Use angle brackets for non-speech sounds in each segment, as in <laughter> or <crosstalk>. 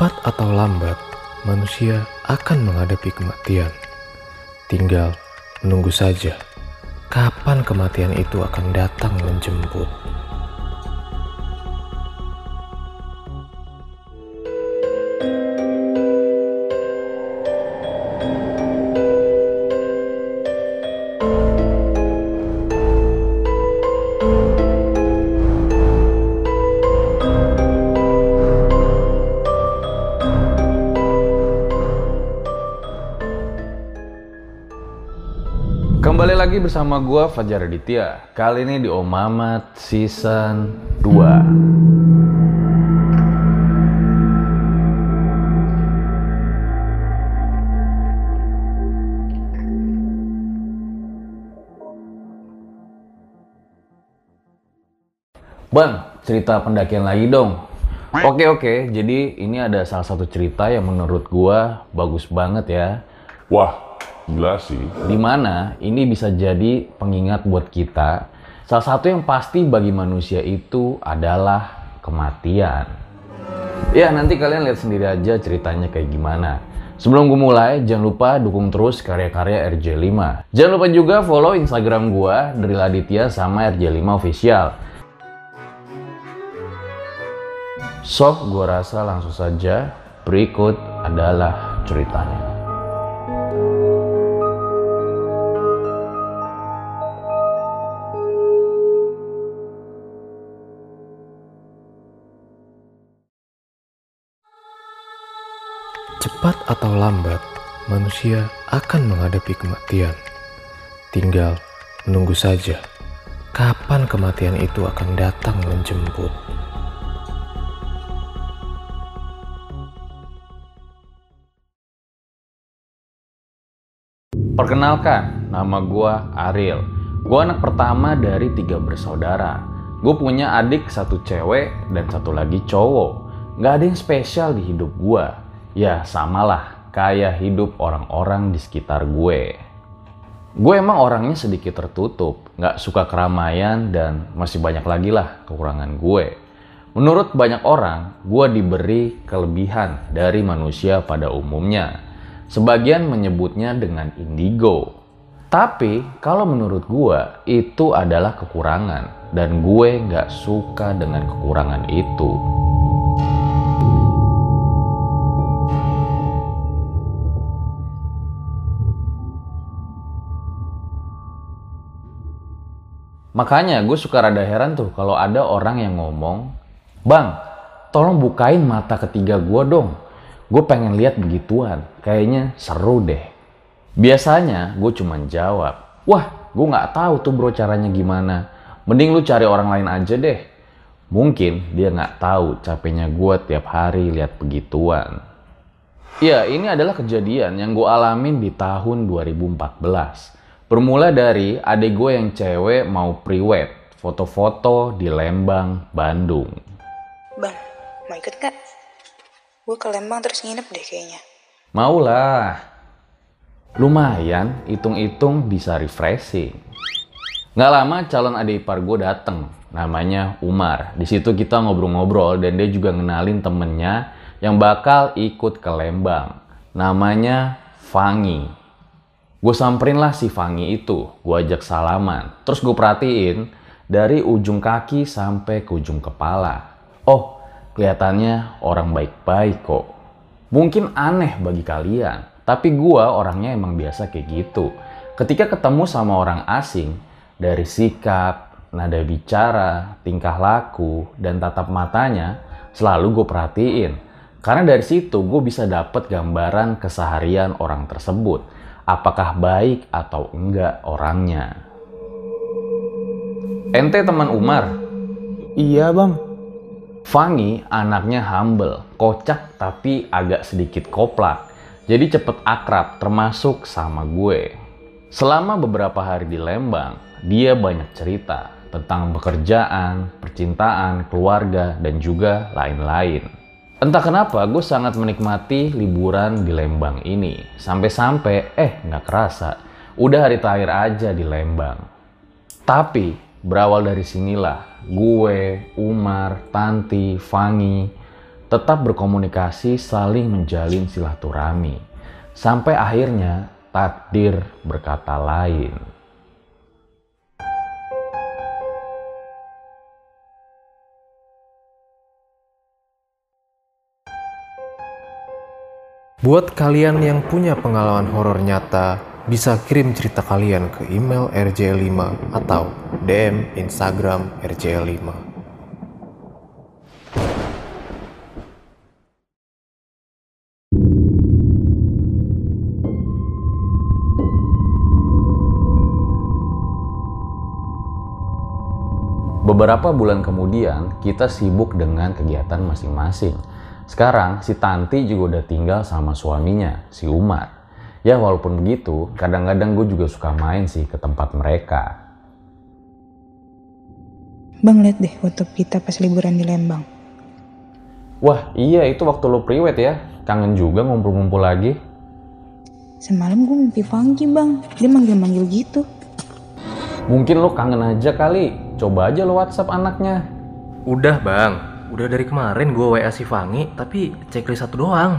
Cepat atau lambat, manusia akan menghadapi kematian. Tinggal menunggu saja kapan kematian itu akan datang menjemput. Kembali lagi bersama gua Fajar Aditya. Kali ini di Omamat Season 2. Bang, cerita pendakian lagi dong. Oke oke, jadi ini ada salah satu cerita yang menurut gua bagus banget ya. Wah, gila sih. Di mana ini bisa jadi pengingat buat kita. Salah satu yang pasti bagi manusia itu adalah kematian. Ya nanti kalian lihat sendiri aja ceritanya kayak gimana. Sebelum gue mulai, jangan lupa dukung terus karya-karya RJ5. Jangan lupa juga follow Instagram gue, dari Laditya sama RJ5 Official. So, gue rasa langsung saja berikut adalah ceritanya. Cepat atau lambat, manusia akan menghadapi kematian. Tinggal menunggu saja kapan kematian itu akan datang menjemput. Perkenalkan, nama gua Ariel. Gua anak pertama dari tiga bersaudara. Gue punya adik satu cewek dan satu lagi cowok. Gak ada yang spesial di hidup gua. Ya samalah kayak hidup orang-orang di sekitar gue. Gue emang orangnya sedikit tertutup, gak suka keramaian dan masih banyak lagi lah kekurangan gue. Menurut banyak orang, gue diberi kelebihan dari manusia pada umumnya. Sebagian menyebutnya dengan indigo. Tapi kalau menurut gue itu adalah kekurangan dan gue gak suka dengan kekurangan itu. Makanya gue suka rada heran tuh kalau ada orang yang ngomong, Bang, tolong bukain mata ketiga gue dong. Gue pengen lihat begituan, kayaknya seru deh. Biasanya gue cuman jawab, wah gue gak tahu tuh bro caranya gimana. Mending lu cari orang lain aja deh. Mungkin dia gak tahu capeknya gue tiap hari lihat begituan. Ya ini adalah kejadian yang gue alamin di tahun 2014. Bermula dari adik gue yang cewek mau priwet, foto-foto di Lembang, Bandung. Bang, mau ikut gak? Gue ke Lembang terus nginep deh kayaknya. Maulah. Lumayan, hitung-hitung bisa refreshing. Nggak lama calon adik ipar gue dateng, namanya Umar. Di situ kita ngobrol-ngobrol dan dia juga ngenalin temennya yang bakal ikut ke Lembang. Namanya Fangi. Gue samperin lah si Fangi itu, gue ajak salaman. Terus gue perhatiin dari ujung kaki sampai ke ujung kepala. Oh, kelihatannya orang baik-baik kok. Mungkin aneh bagi kalian, tapi gua orangnya emang biasa kayak gitu. Ketika ketemu sama orang asing, dari sikap, nada bicara, tingkah laku, dan tatap matanya, selalu gue perhatiin. Karena dari situ gue bisa dapet gambaran keseharian orang tersebut. Apakah baik atau enggak orangnya. Ente teman Umar? Iya bang. Fanny anaknya humble, kocak tapi agak sedikit koplak. Jadi cepet akrab termasuk sama gue. Selama beberapa hari di Lembang, dia banyak cerita tentang pekerjaan, percintaan, keluarga, dan juga lain-lain. Entah kenapa gue sangat menikmati liburan di Lembang ini. Sampai-sampai, eh nggak kerasa, udah hari terakhir aja di Lembang. Tapi berawal dari sinilah, gue, Umar, Tanti, Fangi, tetap berkomunikasi saling menjalin silaturahmi. Sampai akhirnya takdir berkata lain. Buat kalian yang punya pengalaman horor nyata, bisa kirim cerita kalian ke email rj5 atau DM Instagram rj5. Beberapa bulan kemudian, kita sibuk dengan kegiatan masing-masing. Sekarang, si Tanti juga udah tinggal sama suaminya, si Umar. Ya walaupun begitu, kadang-kadang gue juga suka main sih ke tempat mereka. Bang liat deh foto kita pas liburan di Lembang. Wah iya itu waktu lo priwet ya, kangen juga ngumpul-ngumpul lagi. Semalam gue mimpi Fangki bang, dia manggil-manggil gitu. Mungkin lo kangen aja kali, coba aja lo whatsapp anaknya. Udah bang, udah dari kemarin gue WA si Fangi, tapi checklist satu doang.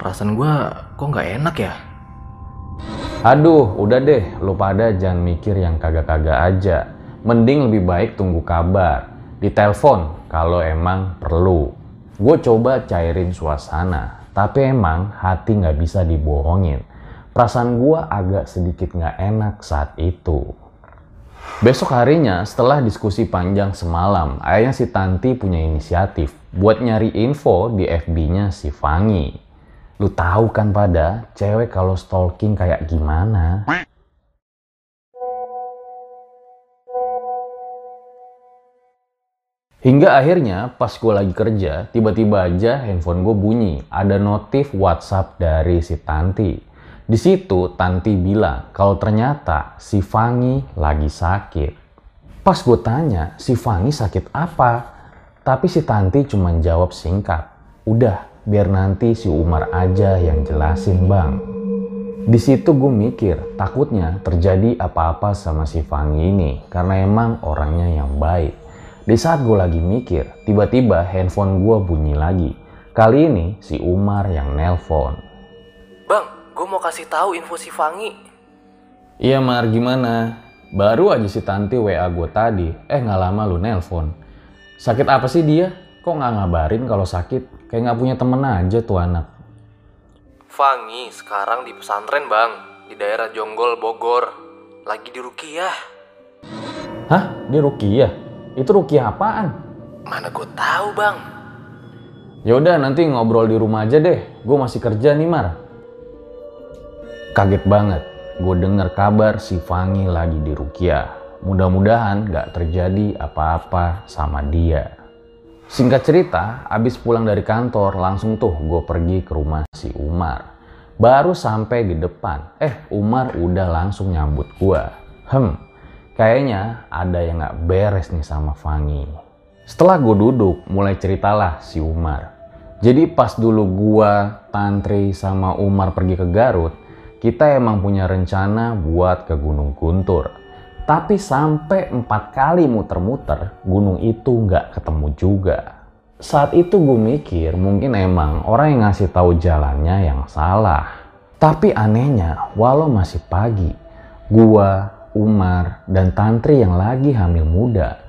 Perasaan gue kok nggak enak ya? Aduh, udah deh, lo pada jangan mikir yang kagak-kagak aja. Mending lebih baik tunggu kabar. Di telepon kalau emang perlu. Gue coba cairin suasana, tapi emang hati nggak bisa dibohongin. Perasaan gue agak sedikit nggak enak saat itu. Besok harinya setelah diskusi panjang semalam, ayahnya si Tanti punya inisiatif buat nyari info di FB-nya si Fangi. Lu tahu kan pada cewek kalau stalking kayak gimana? Hingga akhirnya pas gue lagi kerja, tiba-tiba aja handphone gue bunyi. Ada notif WhatsApp dari si Tanti. Di situ Tanti bilang kalau ternyata si Fangi lagi sakit. Pas gue tanya, si Fangi sakit apa? Tapi si Tanti cuma jawab singkat. Udah, biar nanti si Umar aja yang jelasin bang. Di situ gue mikir, takutnya terjadi apa-apa sama si Fangi ini. Karena emang orangnya yang baik. Di saat gue lagi mikir, tiba-tiba handphone gue bunyi lagi. Kali ini si Umar yang nelpon. Gue mau kasih tahu info si Fangi. Iya Mar, gimana? Baru aja si Tanti WA gue tadi, eh nggak lama lu nelpon. Sakit apa sih dia? Kok nggak ngabarin kalau sakit? Kayak nggak punya temen aja tuh anak. Fangi sekarang di pesantren bang, di daerah Jonggol, Bogor. Lagi di Rukiah. Hah? Dia Rukiah? Itu Rukiah apaan? Mana gue tahu bang. Yaudah nanti ngobrol di rumah aja deh. Gue masih kerja nih Mar. Kaget banget. Gue denger kabar si Fangi lagi di Rukiah. Mudah-mudahan gak terjadi apa-apa sama dia. Singkat cerita, abis pulang dari kantor langsung tuh gue pergi ke rumah si Umar. Baru sampai di depan, eh Umar udah langsung nyambut gue. Hem, kayaknya ada yang gak beres nih sama Fangi. Setelah gue duduk, mulai ceritalah si Umar. Jadi pas dulu gue, Tantri sama Umar pergi ke Garut, kita emang punya rencana buat ke Gunung Guntur. Tapi sampai empat kali muter-muter, gunung itu nggak ketemu juga. Saat itu gue mikir mungkin emang orang yang ngasih tahu jalannya yang salah. Tapi anehnya, walau masih pagi, gua, Umar, dan Tantri yang lagi hamil muda,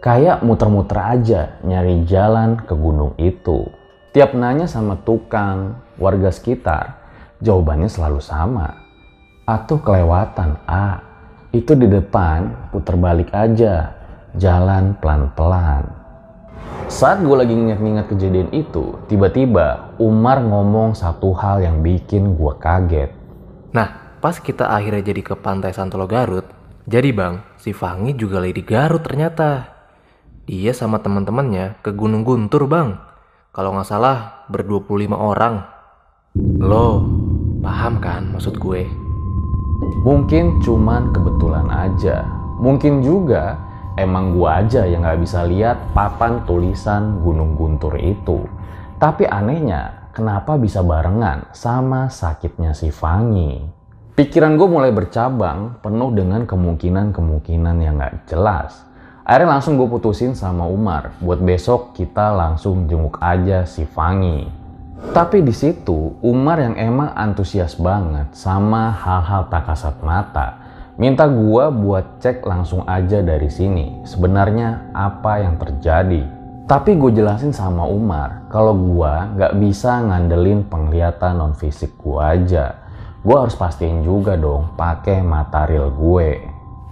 Kayak muter-muter aja nyari jalan ke gunung itu. Tiap nanya sama tukang, warga sekitar, jawabannya selalu sama. Atau kelewatan, A. Itu di depan, puter balik aja. Jalan pelan-pelan. Saat gue lagi nginget-nginget kejadian itu, tiba-tiba Umar ngomong satu hal yang bikin gue kaget. Nah, pas kita akhirnya jadi ke pantai Santolo Garut, jadi bang, si Fangi juga lagi di Garut ternyata. Dia sama teman-temannya ke Gunung Guntur bang. Kalau nggak salah ber-25 orang. Lo paham kan maksud gue? Mungkin cuman kebetulan aja. Mungkin juga emang gua aja yang nggak bisa lihat papan tulisan Gunung Guntur itu. Tapi anehnya, kenapa bisa barengan sama sakitnya si Fangi? Pikiran gue mulai bercabang, penuh dengan kemungkinan-kemungkinan yang nggak jelas. Akhirnya langsung gue putusin sama Umar buat besok kita langsung jenguk aja si Fangi. Tapi di situ Umar yang emang antusias banget sama hal-hal tak kasat mata. Minta gue buat cek langsung aja dari sini. Sebenarnya apa yang terjadi. Tapi gue jelasin sama Umar kalau gue gak bisa ngandelin penglihatan non fisik gue aja. Gue harus pastiin juga dong pakai mata real gue.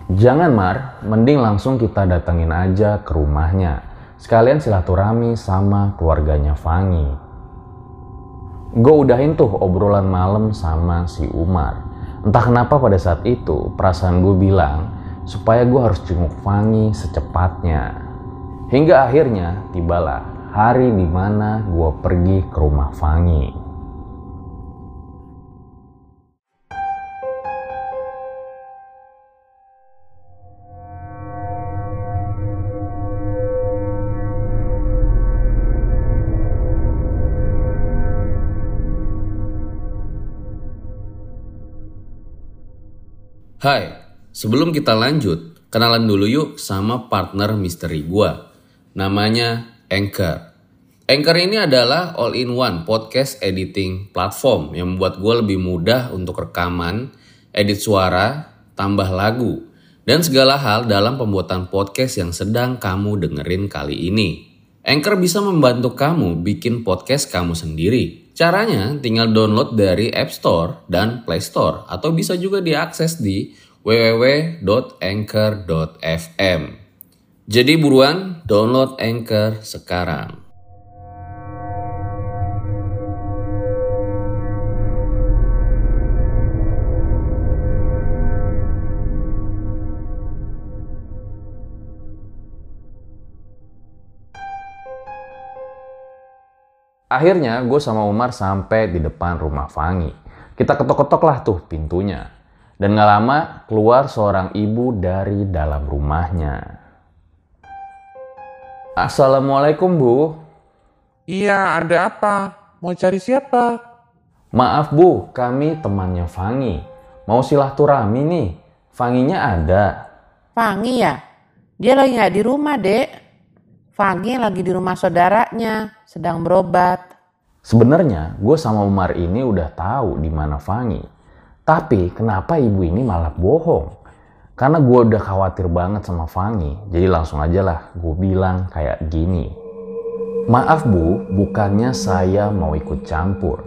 Jangan Mar, mending langsung kita datengin aja ke rumahnya. Sekalian silaturahmi sama keluarganya Fangi. Gue udahin tuh obrolan malam sama si Umar. Entah kenapa pada saat itu perasaan gue bilang supaya gue harus jenguk Fangi secepatnya. Hingga akhirnya tibalah hari di mana gue pergi ke rumah Fangi. Hai, sebelum kita lanjut, kenalan dulu yuk sama partner misteri gua. Namanya Anchor. Anchor ini adalah all-in-one podcast editing platform yang membuat gue lebih mudah untuk rekaman, edit suara, tambah lagu, dan segala hal dalam pembuatan podcast yang sedang kamu dengerin kali ini. Anchor bisa membantu kamu bikin podcast kamu sendiri Caranya tinggal download dari App Store dan Play Store atau bisa juga diakses di www.anchor.fm. Jadi buruan download Anchor sekarang. Akhirnya gue sama Umar sampai di depan rumah Fangi. Kita ketok-ketok lah tuh pintunya. Dan gak lama keluar seorang ibu dari dalam rumahnya. Assalamualaikum bu. Iya, ada apa? Mau cari siapa? Maaf bu, kami temannya Fangi. Mau silaturahmi nih. Fanginya ada. Fangi ya? Dia lagi nggak di rumah, dek. Fangi lagi di rumah saudaranya sedang berobat. Sebenarnya gue sama Umar ini udah tahu di mana Fangi. Tapi kenapa ibu ini malah bohong? Karena gue udah khawatir banget sama Fangi. Jadi langsung aja lah gue bilang kayak gini. Maaf bu, bukannya saya mau ikut campur.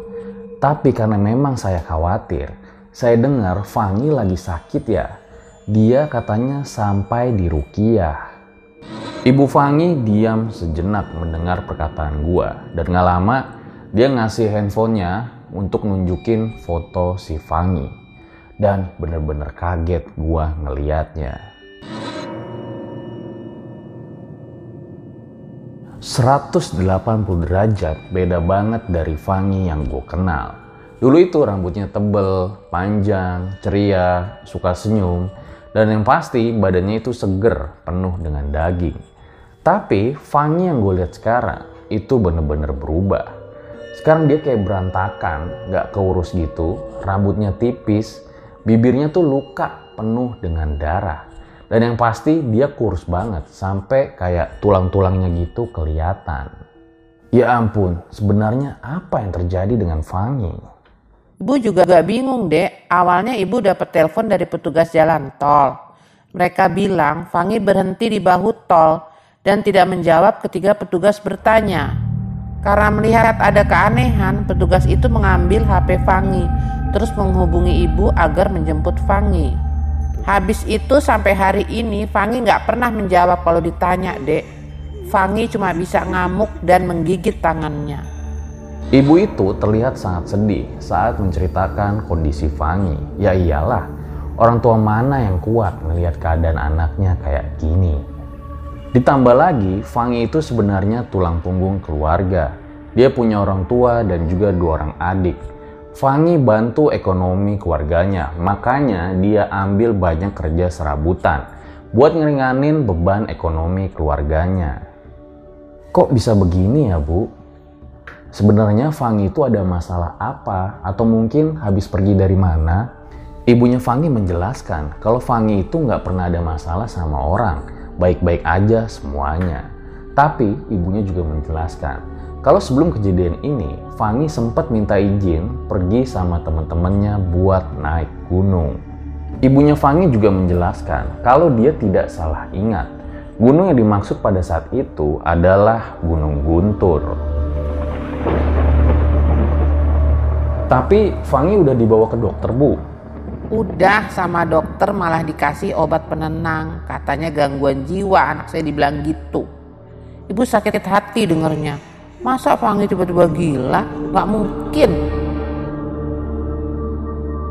Tapi karena memang saya khawatir. Saya dengar Fangi lagi sakit ya. Dia katanya sampai di Rukiah. Ibu Fangi diam sejenak mendengar perkataan gua dan gak lama dia ngasih handphonenya untuk nunjukin foto si Fangi dan bener-bener kaget gua ngeliatnya. 180 derajat beda banget dari Fangi yang gue kenal. Dulu itu rambutnya tebel, panjang, ceria, suka senyum, dan yang pasti badannya itu seger, penuh dengan daging. Tapi Fanny yang gue lihat sekarang itu bener-bener berubah. Sekarang dia kayak berantakan, gak keurus gitu, rambutnya tipis, bibirnya tuh luka penuh dengan darah. Dan yang pasti dia kurus banget, sampai kayak tulang-tulangnya gitu kelihatan. Ya ampun, sebenarnya apa yang terjadi dengan Fanny? Ibu juga gak bingung dek, awalnya ibu dapat telepon dari petugas jalan tol. Mereka bilang Fanny berhenti di bahu tol dan tidak menjawab ketika petugas bertanya. Karena melihat ada keanehan, petugas itu mengambil HP Fangi terus menghubungi ibu agar menjemput Fangi. Habis itu sampai hari ini Fangi nggak pernah menjawab kalau ditanya, dek. Fangi cuma bisa ngamuk dan menggigit tangannya. Ibu itu terlihat sangat sedih saat menceritakan kondisi Fangi. Ya iyalah, orang tua mana yang kuat melihat keadaan anaknya kayak gini. Ditambah lagi, Fangi itu sebenarnya tulang punggung keluarga. Dia punya orang tua dan juga dua orang adik. Fangi bantu ekonomi keluarganya, makanya dia ambil banyak kerja serabutan buat ngeringanin beban ekonomi keluarganya. Kok bisa begini ya, Bu? Sebenarnya Fangi itu ada masalah apa atau mungkin habis pergi dari mana? Ibunya Fangi menjelaskan kalau Fangi itu nggak pernah ada masalah sama orang, baik-baik aja semuanya. Tapi ibunya juga menjelaskan kalau sebelum kejadian ini, Fangi sempat minta izin pergi sama teman-temannya buat naik gunung. Ibunya Fangi juga menjelaskan kalau dia tidak salah ingat, gunung yang dimaksud pada saat itu adalah Gunung Guntur. Tapi Fangi udah dibawa ke dokter, Bu. Udah sama dokter malah dikasih obat penenang. Katanya gangguan jiwa anak saya dibilang gitu. Ibu sakit hati dengernya. Masa Fangi tiba-tiba gila? Gak mungkin.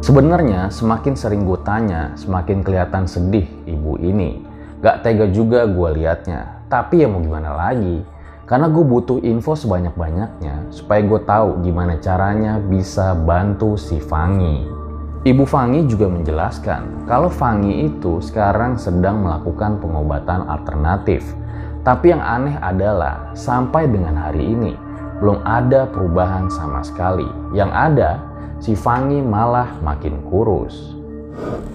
Sebenarnya semakin sering gue tanya, semakin kelihatan sedih ibu ini. Gak tega juga gue liatnya. Tapi ya mau gimana lagi? Karena gue butuh info sebanyak-banyaknya supaya gue tahu gimana caranya bisa bantu si Fangi. Ibu Fangi juga menjelaskan kalau Fangi itu sekarang sedang melakukan pengobatan alternatif. Tapi yang aneh adalah sampai dengan hari ini belum ada perubahan sama sekali. Yang ada si Fangi malah makin kurus.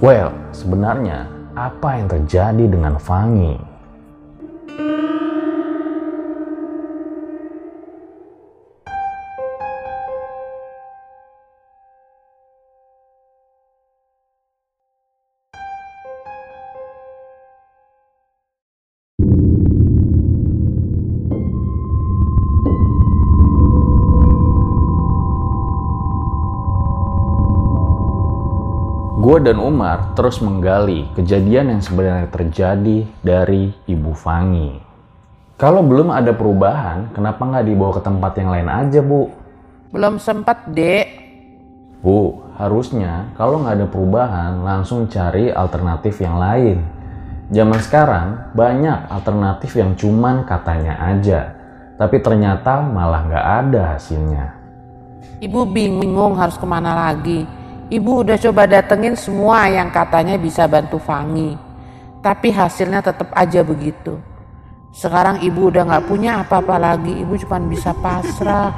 Well, sebenarnya apa yang terjadi dengan Fangi? Gue dan Umar terus menggali kejadian yang sebenarnya terjadi dari Ibu Fangi. Kalau belum ada perubahan, kenapa nggak dibawa ke tempat yang lain aja, Bu? Belum sempat, dek. Bu, harusnya kalau nggak ada perubahan, langsung cari alternatif yang lain. Zaman sekarang, banyak alternatif yang cuman katanya aja. Tapi ternyata malah nggak ada hasilnya. Ibu bingung harus ke mana lagi Ibu udah coba datengin semua yang katanya bisa bantu Fangi. Tapi hasilnya tetap aja begitu. Sekarang ibu udah gak punya apa-apa lagi. Ibu cuma bisa pasrah.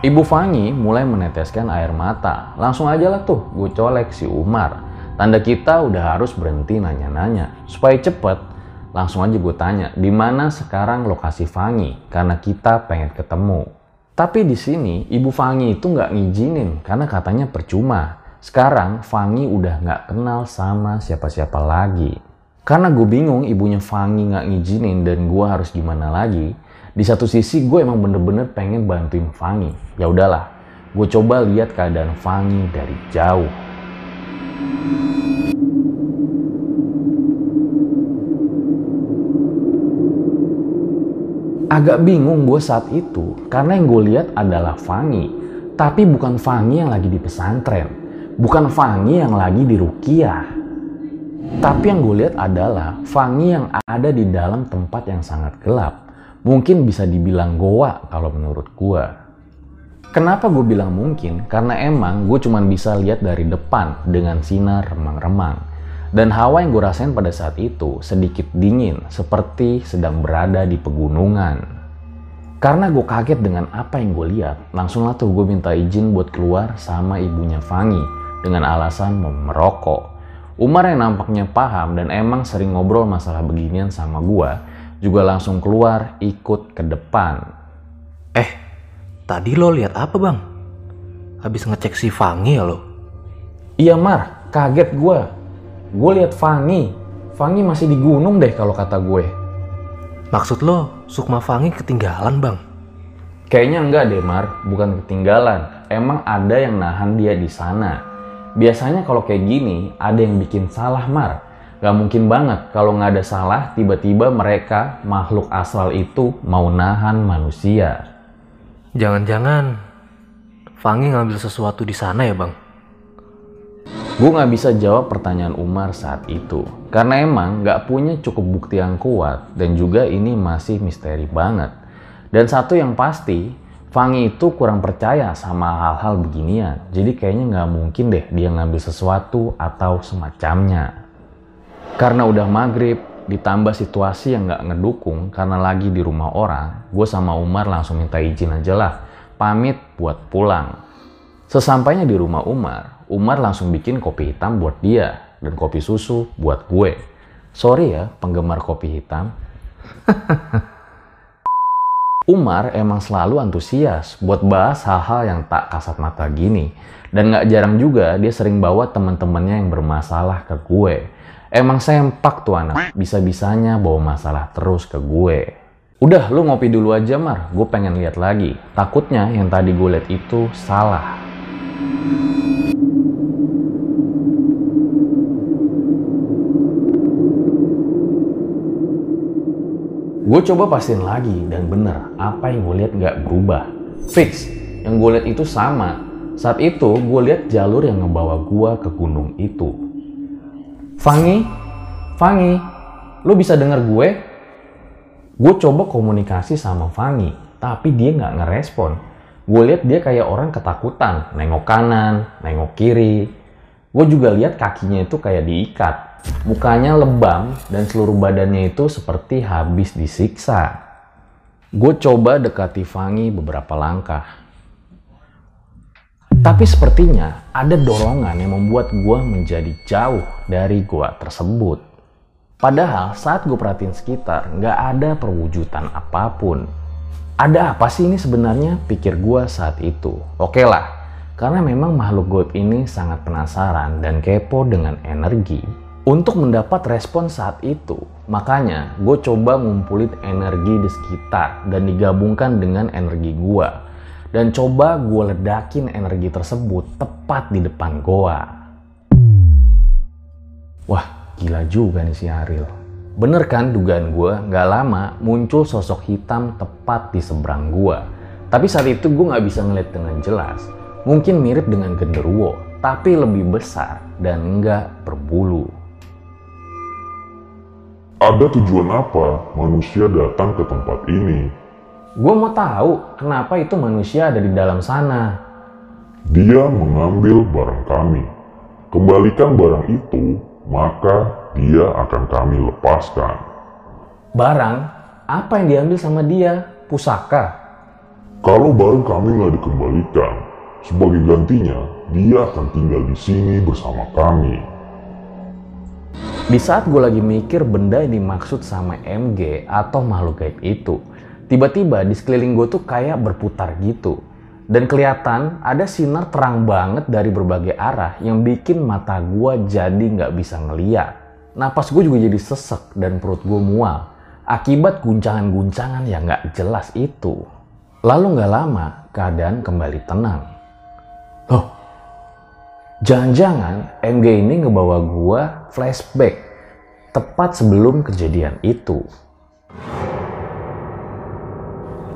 Ibu Fangi mulai meneteskan air mata. Langsung aja lah tuh gue colek si Umar. Tanda kita udah harus berhenti nanya-nanya. Supaya cepet, langsung aja gue tanya, di mana sekarang lokasi Fangi? Karena kita pengen ketemu. Tapi di sini Ibu Fangi itu nggak ngizinin karena katanya percuma. Sekarang Fangi udah nggak kenal sama siapa-siapa lagi. Karena gue bingung ibunya Fangi nggak ngizinin dan gue harus gimana lagi. Di satu sisi gue emang bener-bener pengen bantuin Fangi. Ya udahlah, gue coba lihat keadaan Fangi dari jauh. Agak bingung gue saat itu karena yang gue lihat adalah Fangi. Tapi bukan Fangi yang lagi di pesantren. Bukan Fangi yang lagi di Rukiah. Tapi yang gue lihat adalah Fangi yang ada di dalam tempat yang sangat gelap. Mungkin bisa dibilang goa kalau menurut gue. Kenapa gue bilang mungkin? Karena emang gue cuma bisa lihat dari depan dengan sinar remang-remang. Dan hawa yang gue rasain pada saat itu sedikit dingin, seperti sedang berada di pegunungan. Karena gue kaget dengan apa yang gue lihat, langsung lah tuh gue minta izin buat keluar sama ibunya Fangi dengan alasan mau merokok. Umar yang nampaknya paham dan emang sering ngobrol masalah beginian sama gue, juga langsung keluar ikut ke depan. Eh, tadi lo lihat apa bang? Habis ngecek si Fangi ya lo? Iya Mar, kaget gue. Gue lihat Fangi. Fangi masih di gunung deh kalau kata gue. Maksud lo, Sukma Fangi ketinggalan bang? Kayaknya enggak deh Mar, bukan ketinggalan. Emang ada yang nahan dia di sana. Biasanya kalau kayak gini, ada yang bikin salah Mar. Gak mungkin banget kalau nggak ada salah, tiba-tiba mereka, makhluk asal itu mau nahan manusia. Jangan-jangan Fangi ngambil sesuatu di sana ya bang? Gue nggak bisa jawab pertanyaan Umar saat itu. Karena emang nggak punya cukup bukti yang kuat dan juga ini masih misteri banget. Dan satu yang pasti, Fangi itu kurang percaya sama hal-hal beginian. Jadi kayaknya nggak mungkin deh dia ngambil sesuatu atau semacamnya. Karena udah maghrib, ditambah situasi yang nggak ngedukung karena lagi di rumah orang, gue sama Umar langsung minta izin aja lah, pamit buat pulang. Sesampainya di rumah Umar, Umar langsung bikin kopi hitam buat dia dan kopi susu buat gue. Sorry ya penggemar kopi hitam. <laughs> Umar emang selalu antusias buat bahas hal-hal yang tak kasat mata gini. Dan gak jarang juga dia sering bawa teman-temannya yang bermasalah ke gue. Emang sempak tuh anak, bisa-bisanya bawa masalah terus ke gue. Udah, lu ngopi dulu aja Mar, gue pengen lihat lagi. Takutnya yang tadi gue lihat itu salah. Gue coba pastiin lagi dan bener apa yang gue lihat nggak berubah. Fix, yang gue lihat itu sama. Saat itu gue lihat jalur yang ngebawa gue ke gunung itu. Fangi, Fangi, lu bisa denger gue? Gue coba komunikasi sama Fangi, tapi dia nggak ngerespon. Gue lihat dia kayak orang ketakutan, nengok kanan, nengok kiri. Gue juga lihat kakinya itu kayak diikat. Mukanya lebam dan seluruh badannya itu seperti habis disiksa. Gue coba dekati Fangi beberapa langkah. Tapi sepertinya ada dorongan yang membuat gue menjadi jauh dari gua tersebut. Padahal saat gue perhatiin sekitar, nggak ada perwujudan apa pun. Ada apa sih ini sebenarnya? Pikir gue saat itu. Oke lah, karena memang makhluk goib ini sangat penasaran dan kepo dengan energi. Untuk mendapat respon saat itu, makanya gue coba ngumpulin energi di sekitar dan digabungkan dengan energi gue. Dan coba gue ledakin energi tersebut tepat di depan goa. Wah, gila juga nih si Ariel. Bener kan dugaan gue, gak lama muncul sosok hitam tepat di seberang gue. Tapi saat itu gue gak bisa ngeliat dengan jelas. Mungkin mirip dengan genderuwo, tapi lebih besar dan nggak berbulu. Ada tujuan apa manusia datang ke tempat ini? Gue mau tahu kenapa itu manusia ada di dalam sana. Dia mengambil barang kami. Kembalikan barang itu, maka dia akan kami lepaskan. Barang? Apa yang diambil sama dia? Pusaka? Kalau barang kami nggak dikembalikan, sebagai gantinya, dia akan tinggal di sini bersama kami. Di saat gue lagi mikir benda yang dimaksud sama MG atau makhluk gaib itu, tiba-tiba di sekeliling gue tuh kayak berputar gitu. Dan kelihatan ada sinar terang banget dari berbagai arah yang bikin mata gue jadi nggak bisa ngeliat. Napas gue juga jadi sesek dan perut gue mual. Akibat guncangan-guncangan yang nggak jelas itu. Lalu nggak lama keadaan kembali tenang. Loh, Jangan-jangan MG ini ngebawa gua flashback tepat sebelum kejadian itu.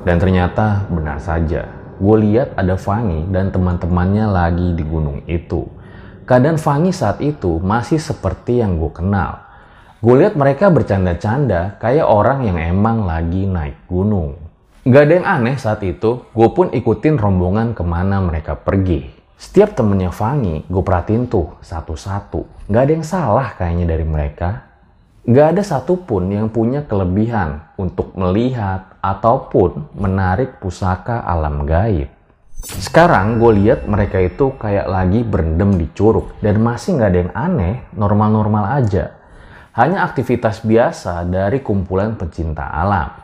Dan ternyata benar saja, gue lihat ada Fangi dan teman-temannya lagi di gunung itu. Keadaan Fangi saat itu masih seperti yang gue kenal. Gue lihat mereka bercanda-canda kayak orang yang emang lagi naik gunung. Gak ada yang aneh saat itu, gue pun ikutin rombongan ke mana mereka pergi. Setiap temennya Fangi, gue perhatiin tuh satu-satu. Gak ada yang salah kayaknya dari mereka. Gak ada satupun yang punya kelebihan untuk melihat ataupun menarik pusaka alam gaib. Sekarang gue lihat mereka itu kayak lagi berendam di curug dan masih gak ada yang aneh, normal-normal aja. Hanya aktivitas biasa dari kumpulan pecinta alam.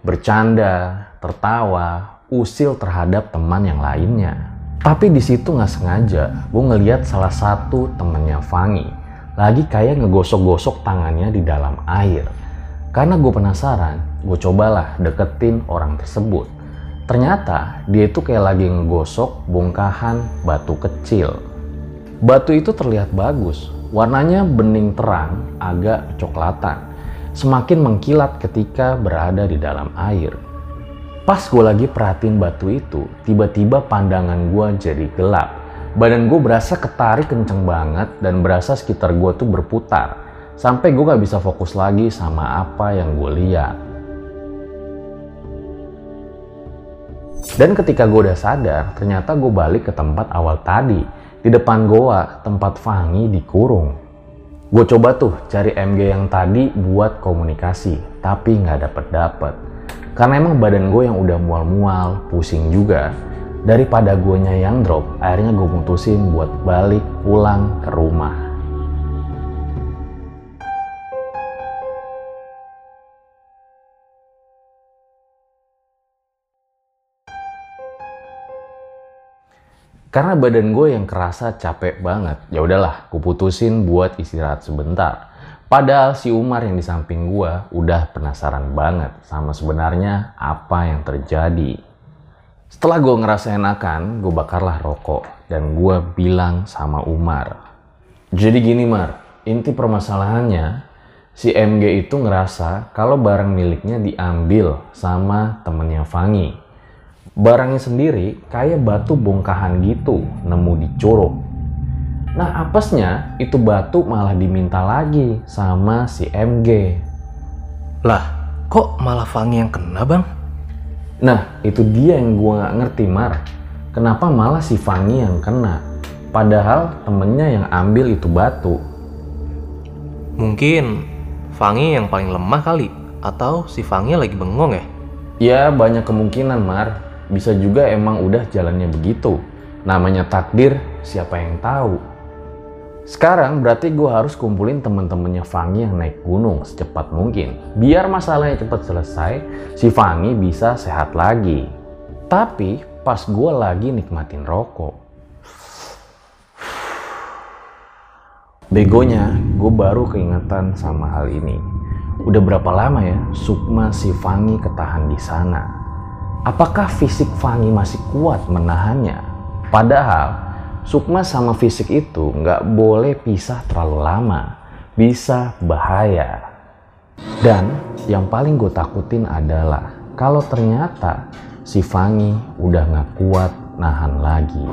Bercanda, tertawa, usil terhadap teman yang lainnya. Tapi di situ nggak sengaja, gue ngeliat salah satu temennya Fangi lagi kayak ngegosok-gosok tangannya di dalam air. Karena gue penasaran, gue cobalah deketin orang tersebut. Ternyata dia itu kayak lagi ngegosok bongkahan batu kecil. Batu itu terlihat bagus, warnanya bening terang, agak coklatan. Semakin mengkilat ketika berada di dalam air. Pas gue lagi perhatiin batu itu, tiba-tiba pandangan gue jadi gelap. Badan gue berasa ketarik kenceng banget dan berasa sekitar gue tuh berputar. Sampai gue gak bisa fokus lagi sama apa yang gue lihat. Dan ketika gue udah sadar, ternyata gue balik ke tempat awal tadi. Di depan goa, tempat Fangi dikurung. Gue coba tuh cari MG yang tadi buat komunikasi, tapi nggak dapet-dapet. Karena emang badan gue yang udah mual-mual, pusing juga. Daripada gue yang drop, akhirnya gue mutusin buat balik pulang ke rumah. Karena badan gue yang kerasa capek banget, ya udahlah, putusin buat istirahat sebentar. Padahal si Umar yang di samping gue udah penasaran banget sama sebenarnya apa yang terjadi. Setelah gue ngerasa enakan, gue bakarlah rokok dan gue bilang sama Umar. Jadi gini Mar, inti permasalahannya si MG itu ngerasa kalau barang miliknya diambil sama temennya Fangi. Barangnya sendiri kayak batu bongkahan gitu, nemu di curug. Nah apesnya itu batu malah diminta lagi sama si MG. Lah, kok malah Fangi yang kena bang? Nah itu dia yang gue gak ngerti Mar. Kenapa malah si Fangi yang kena? Padahal temennya yang ambil itu batu. Mungkin Fangi yang paling lemah kali. Atau si Fangi lagi bengong ya? Ya banyak kemungkinan Mar. Bisa juga emang udah jalannya begitu. Namanya takdir, siapa yang tahu. Sekarang berarti gue harus kumpulin temen-temennya Fangi yang naik gunung secepat mungkin. Biar masalahnya cepat selesai, si Fangi bisa sehat lagi. Tapi pas gue lagi nikmatin rokok, Begonya, gue baru keingetan sama hal ini. Udah berapa lama ya Sukma si Fangi ketahan di sana? Apakah fisik Fangi masih kuat menahannya? Padahal Sukma sama fisik itu nggak boleh pisah terlalu lama. Bisa bahaya. Dan yang paling gue takutin adalah kalau ternyata si Fangi udah nggak kuat nahan lagi.